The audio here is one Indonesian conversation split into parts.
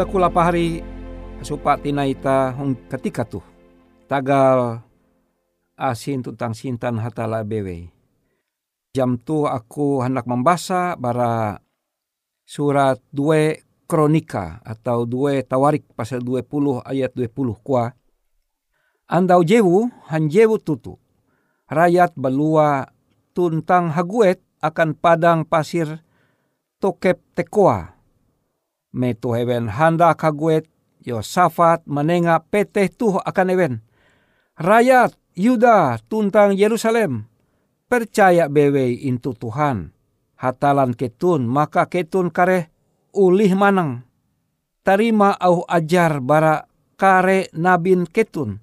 Tunda kula pahari supa tina ita hong ketika tuh tagal asin tentang sintan hatala bewe. Jam tu aku hendak membaca bara surat 2 kronika atau 2 tawarik pasal 20 ayat 20 kuah Andau jewu han jewu tutu. Rakyat balua tuntang haguet akan padang pasir tokep tekoa. Metu hewen handa kaguet Yosafat menenga peteh tuh akan ewen. Rakyat Yuda tuntang Yerusalem percaya bewe intu Tuhan. Hatalan ketun maka ketun kare ulih manang. Tarima au ajar bara kare nabin ketun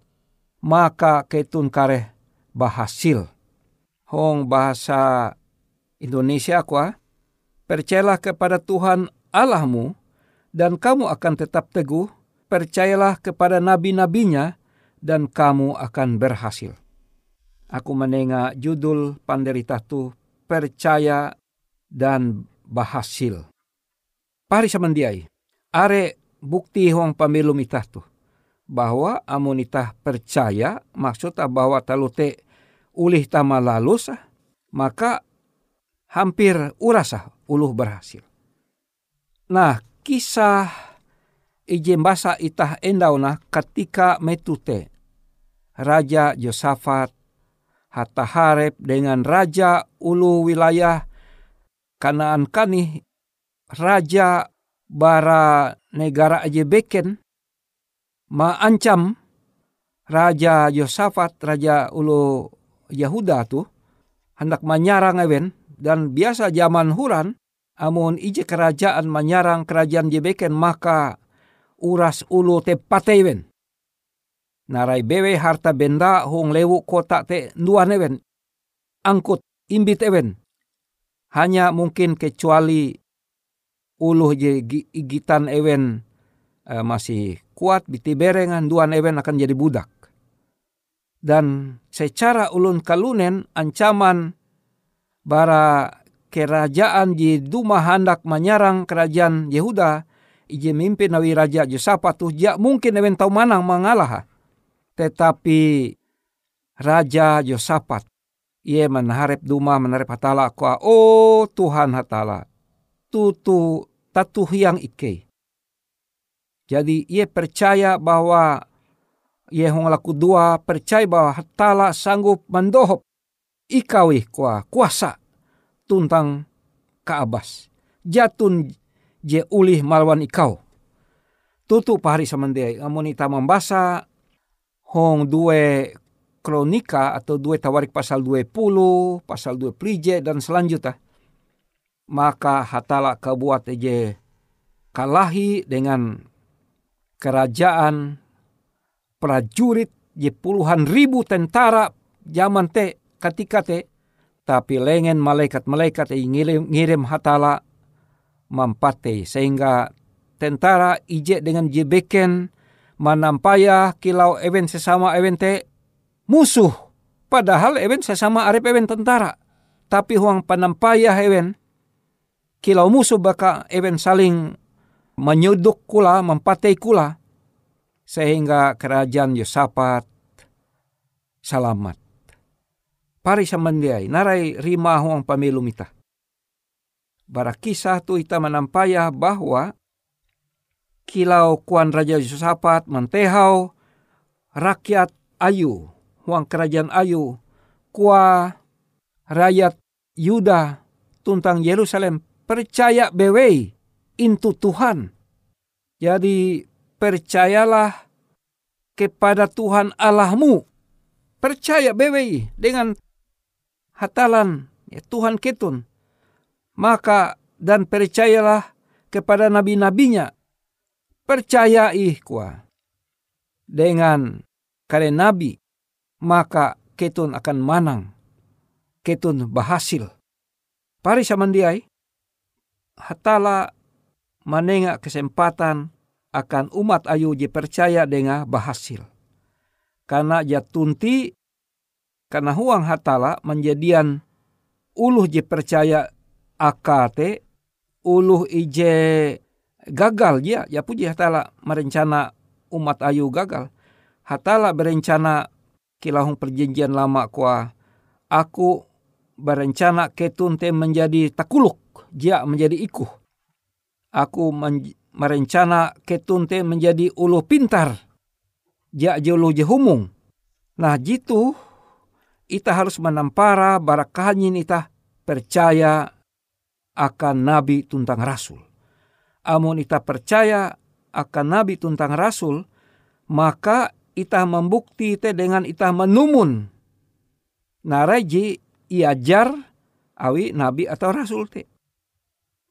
maka ketun kare bahasil. Hong bahasa Indonesia kuah, percayalah kepada Tuhan Allahmu dan kamu akan tetap teguh, percayalah kepada nabi-nabinya dan kamu akan berhasil. Aku menengah judul panderita tu percaya dan bahasil. Pari samandiai, are bukti hong pamilu mitah tu bahwa amunita percaya maksudnya bahwa talute ulih tama lalus maka hampir urasa uluh berhasil. Nah kisah ijem basa itah endauna ketika metute Raja Yosafat hatta harep dengan Raja ulu wilayah Kanaan kani Raja bara negara aja beken maancam Raja Yosafat, Raja Ulu Yahuda tu hendak menyarang Ewen. Dan biasa zaman Huran amun ije kerajaan menyarang kerajaan Jebeken maka uras ulu te patewen. Narai bewe harta benda hong lewu kota te nuan ewen. Angkut imbit ewen. Hanya mungkin kecuali ulu je gitan ewen uh, masih kuat biti berengan duan ewen akan jadi budak. Dan secara ulun kalunen ancaman bara kerajaan di Duma hendak menyerang kerajaan Yehuda ije mimpin nawi raja Josafat tuh ja mungkin ewen tau manang mengalah. Tetapi raja Josafat ia menharap Duma menharap hatala kuah oh Tuhan hatala tutu tatu yang ike jadi ia percaya bahwa ia hong laku dua percaya bahwa hatala sanggup mendohop ikawi kuah kuasa tuntang kaabas. Jatun je ulih malwan ikau. Tutu pahari samandai amun ita membaca hong dua kronika atau dua tawarik pasal 20, pasal 2 prije dan selanjutnya. Maka hatala kebuat je kalahi dengan kerajaan, prajurit, je puluhan ribu tentara zaman te ketika te, tapi lengen malaikat-malaikat yang ngirim, ngirim hatala mampate sehingga tentara ije dengan jebeken manampaya kilau event sesama event te musuh padahal event sesama arep event tentara tapi huang panampaya event kilau musuh baka event saling menyuduk kula, mempatai kula, sehingga kerajaan Yosafat selamat. Pari samandiai, narai rima huang mita. Bara kisah tu ita menampaya bahwa kilau kuan Raja Yosafat mentehau rakyat ayu, huang kerajaan ayu, kua rakyat Yuda tuntang Yerusalem percaya bewei intu Tuhan. Jadi percayalah kepada Tuhan Allahmu. Percaya bewe dengan hatalan ya Tuhan ketun. Maka dan percayalah kepada nabi-nabinya. Percayai kuah. Dengan kare nabi maka ketun akan manang. Ketun berhasil. Pari samandiai hatala menengah kesempatan akan umat ayu je percaya dengan bahasil. Karena ya tunti karena huang hatala menjadian uluh je percaya akate uluh ije gagal ya ya puji hatala merencana umat ayu gagal. hatala berencana kilahung perjanjian lama kuah aku berencana ketun te menjadi takuluk jia menjadi ikuh. Aku merencana ketun te menjadi ulu pintar jia julu jehumung nah jitu ita harus menampara barakahin ita percaya akan nabi tuntang rasul. Amun ita percaya akan nabi tuntang rasul maka ita membukti te dengan ita menumun. Naraji iajar awi nabi atau rasul te.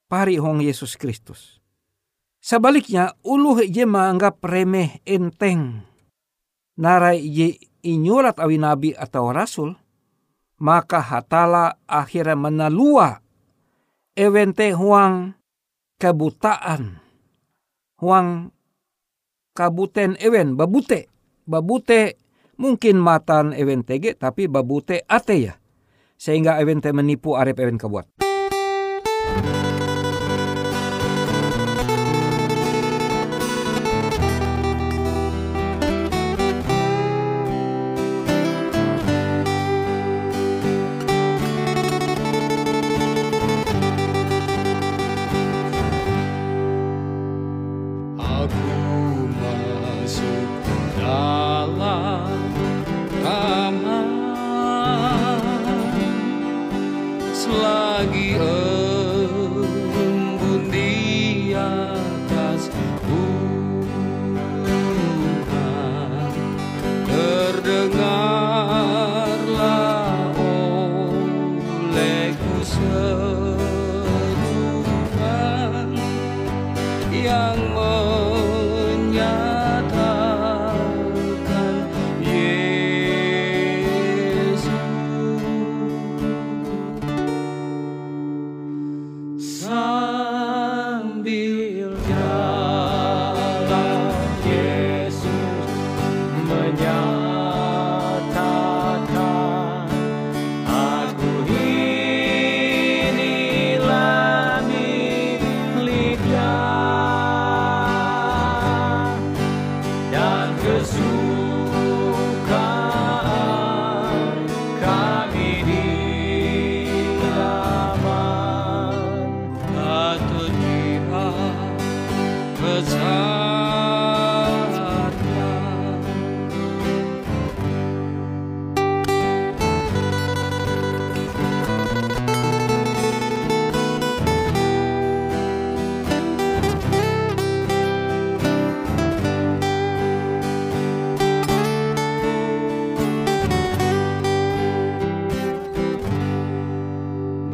Pari hong Yesus Kristus. Sebaliknya ulu je menganggap remeh enteng. Narai je inyurat awi nabi atau rasul, maka hatala akhirnya menalua ewente huang kebutaan, huang kabuten ewen babute, babute mungkin matan ewen tege tapi babute ate ya, sehingga ewen te menipu arep ewen kebuat.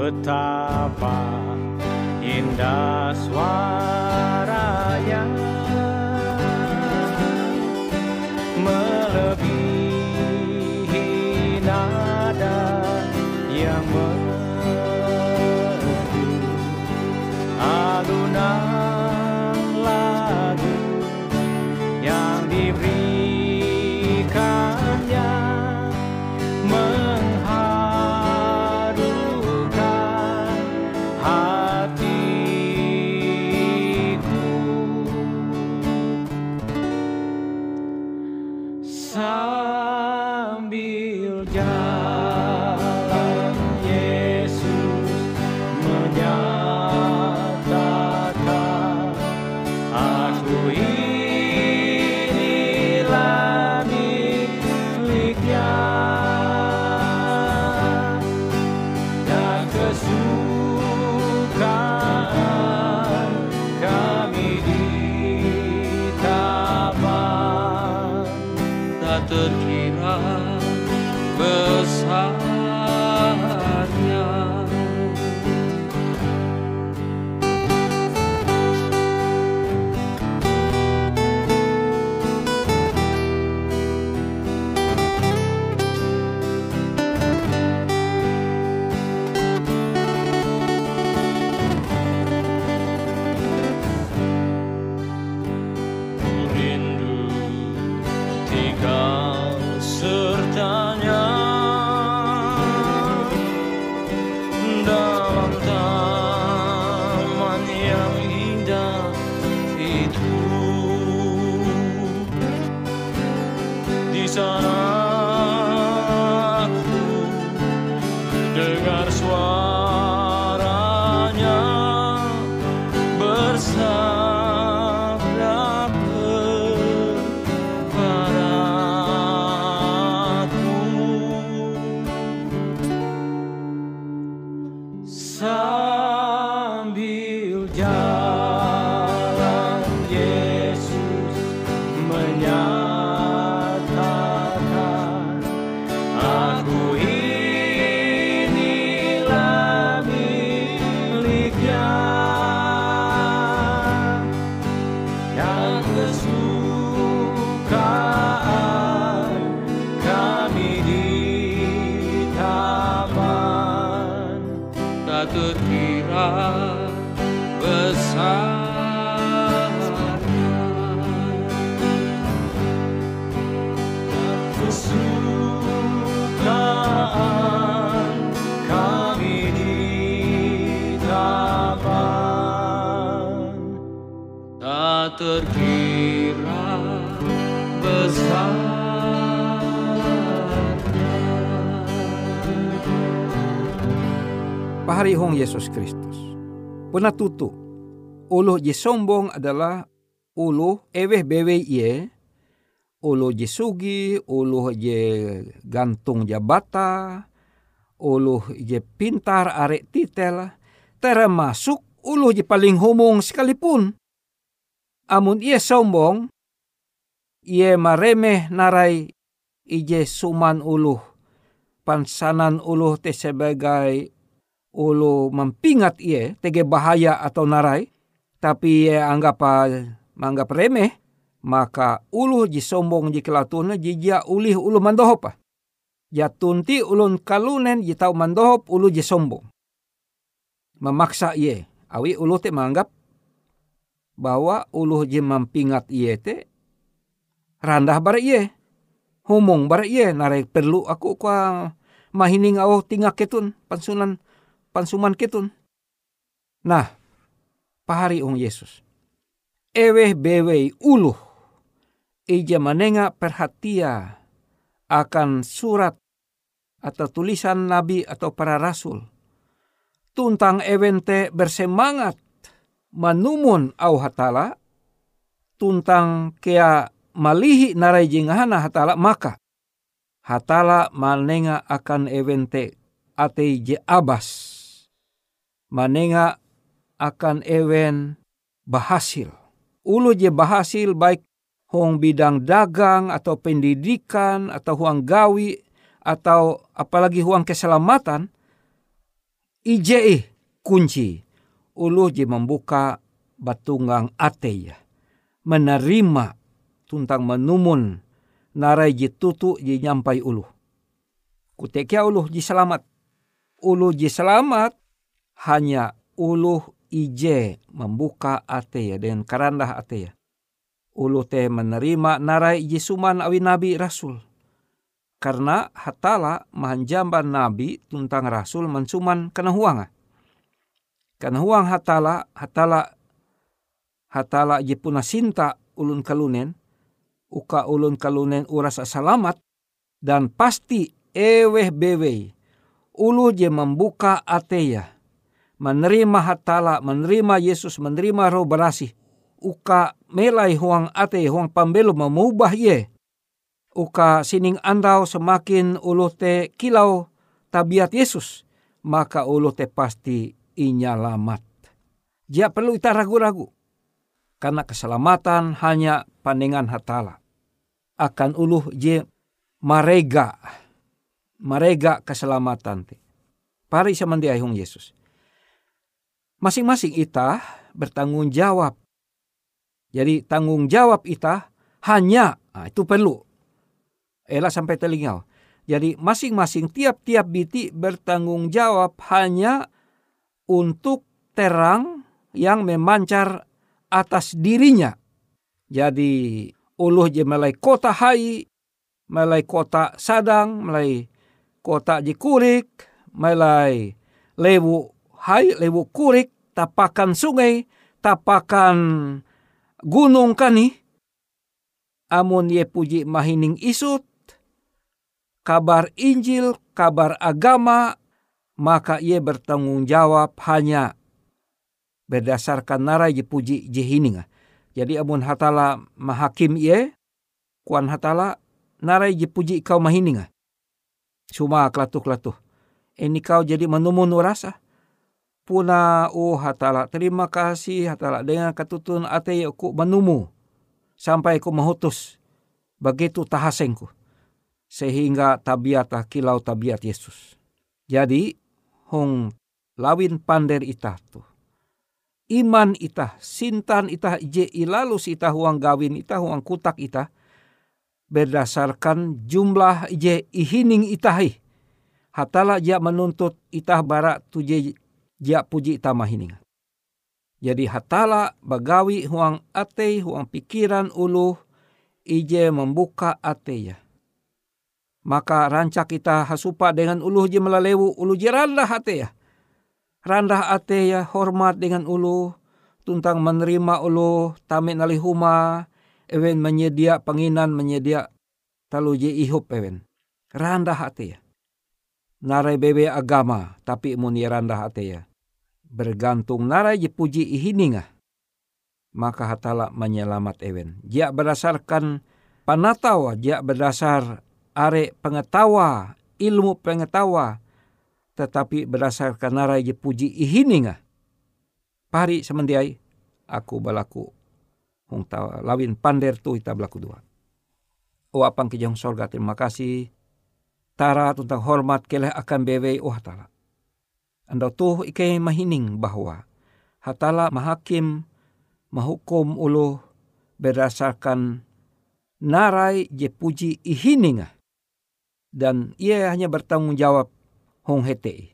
betapa indah suara Antarctica. Hong Yesus Kristus. Puna tutu. Uluh je sombong adalah uluh eweh bewe ye. Uluh je sugi, uluh je gantung jabata, uluh je pintar arek titel, termasuk uluh je paling homong sekalipun. Amun ia sombong, ia maremeh narai ije suman uluh. Pansanan uluh te sebagai ulu mempingat ia tege bahaya atau narai, tapi ia anggap menganggap remeh, maka ulu ji sombong ji kelatuna ji jia ulih ulu mandohop. Ya tunti ulun kalunen ji tau mandohop ulu ji sombong. Memaksa ia, awi ulu te menganggap bahwa ulu ji mempingat ia te randah bara ia. Humong bara ia narai perlu aku kwa mahining au tingak ketun pansunan pansuman ketun. Nah, pahari ong Yesus. Eweh bewei uluh. Ija menengah perhatia akan surat atau tulisan nabi atau para rasul. Tuntang evente bersemangat manumun au hatala. Tuntang kea malihi narai jingahana hatala maka. Hatala manenga akan evente ate je abas manenga akan ewen bahasil. Ulu je bahasil baik huang bidang dagang atau pendidikan atau huang gawi atau apalagi huang keselamatan. Ije kunci. Ulu je membuka batunggang ate ya. Menerima tuntang menumun narai je tutu je nyampai ulu. Kutekia ulu je selamat. Ulu je selamat hanya uluh ije membuka ate ya dengan karandah ate ya. Ulu te menerima narai ije suman awi nabi rasul. Karena hatala mahanjamba nabi tuntang rasul mensuman kena huanga. Kena huang hatala, hatala hatala je puna sinta ulun kalunen, uka ulun kalunen uras selamat, dan pasti eweh bewei, ulu je membuka ateya, menerima hatala, menerima Yesus, menerima roh berasih. Uka melai huang ate, huang pambelu memubah ye. Uka sining andau semakin ulu te kilau tabiat Yesus. Maka ulu te pasti inyalamat. Dia perlu kita ragu-ragu. Karena keselamatan hanya pandangan hatala. Akan ulu je marega. Marega keselamatan te. Pari samandiai hung Yesus masing-masing ita bertanggung jawab. Jadi tanggung jawab ita hanya, nah, itu perlu. Ela sampai telingau. Jadi masing-masing tiap-tiap biti bertanggung jawab hanya untuk terang yang memancar atas dirinya. Jadi uluh je melai kota hai, melai kota sadang, melai kota jikurik, melai lewu hai lewu kurik, tapakan sungai, tapakan gunung kani. Amun ye puji mahining isut, kabar Injil, kabar agama, maka ia bertanggung jawab hanya berdasarkan nara ye puji jehininga. Jadi amun hatala mahakim ye, kuan hatala nara ye puji kau mahininga. Cuma kelatuh-kelatuh. Ini kau jadi menumun rasa puna oh hatala terima kasih hatala dengan ketutun ate ku menumu sampai ku mahutus begitu tahasengku sehingga tabiat kilau tabiat Yesus. Jadi hong lawin pander ita tu. Iman ita, sintan ita je ilalus ita huang gawin ita huang kutak ita berdasarkan jumlah je ihining itahi. Hatala ja menuntut ita barak tu je ja puji mahining. Jadi hatala bagawi huang ate huang pikiran ulu ije membuka ate ya maka rancak kita hasupa dengan ulu je melalewu ulu je randah ate ya. Randah ate ya hormat dengan ulu tuntang menerima ulu tamen huma ewen menyedia penginan menyedia talu je ihup ewen. Randah ate ya. Narai bebe agama tapi muni randah ate ya. Bergantung narai je puji ihininga. Maka hatala menyelamat ewen. Jia berdasarkan panatawa, jia berdasar are pengetawa, ilmu pengetawa, tetapi berdasarkan narai je puji ihininga. Pari semendiai aku balaku hong tawa lawin pander tu ita belaku dua. O apang kejong sorga terima kasih. Tara tentang hormat keleh akan bewe oh hatala. Anda tuh ikai mahining bahwa hatala mahakim mahukum ulu berdasarkan narai je puji ihininga dan ia hanya bertanggung jawab hong hete.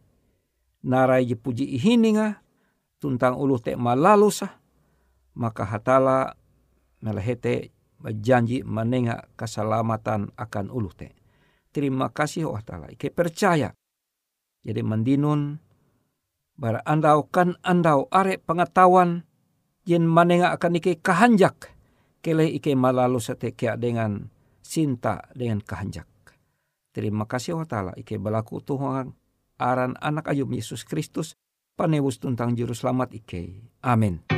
Narai je puji ihininga tuntang ulu te malalu sah maka hatala melehete berjanji menengah keselamatan akan ulu te. Terima kasih oh hatala. Ike percaya. Jadi mendinun bara andau kan andau are pengetahuan jen menengah akan ike kahanjak kele ike malalu setekia dengan cinta dengan kahanjak. Terima kasih wa ta'ala ike balaku Tuhan aran anak ayub Yesus Kristus panewus tentang juru selamat ike. Amin.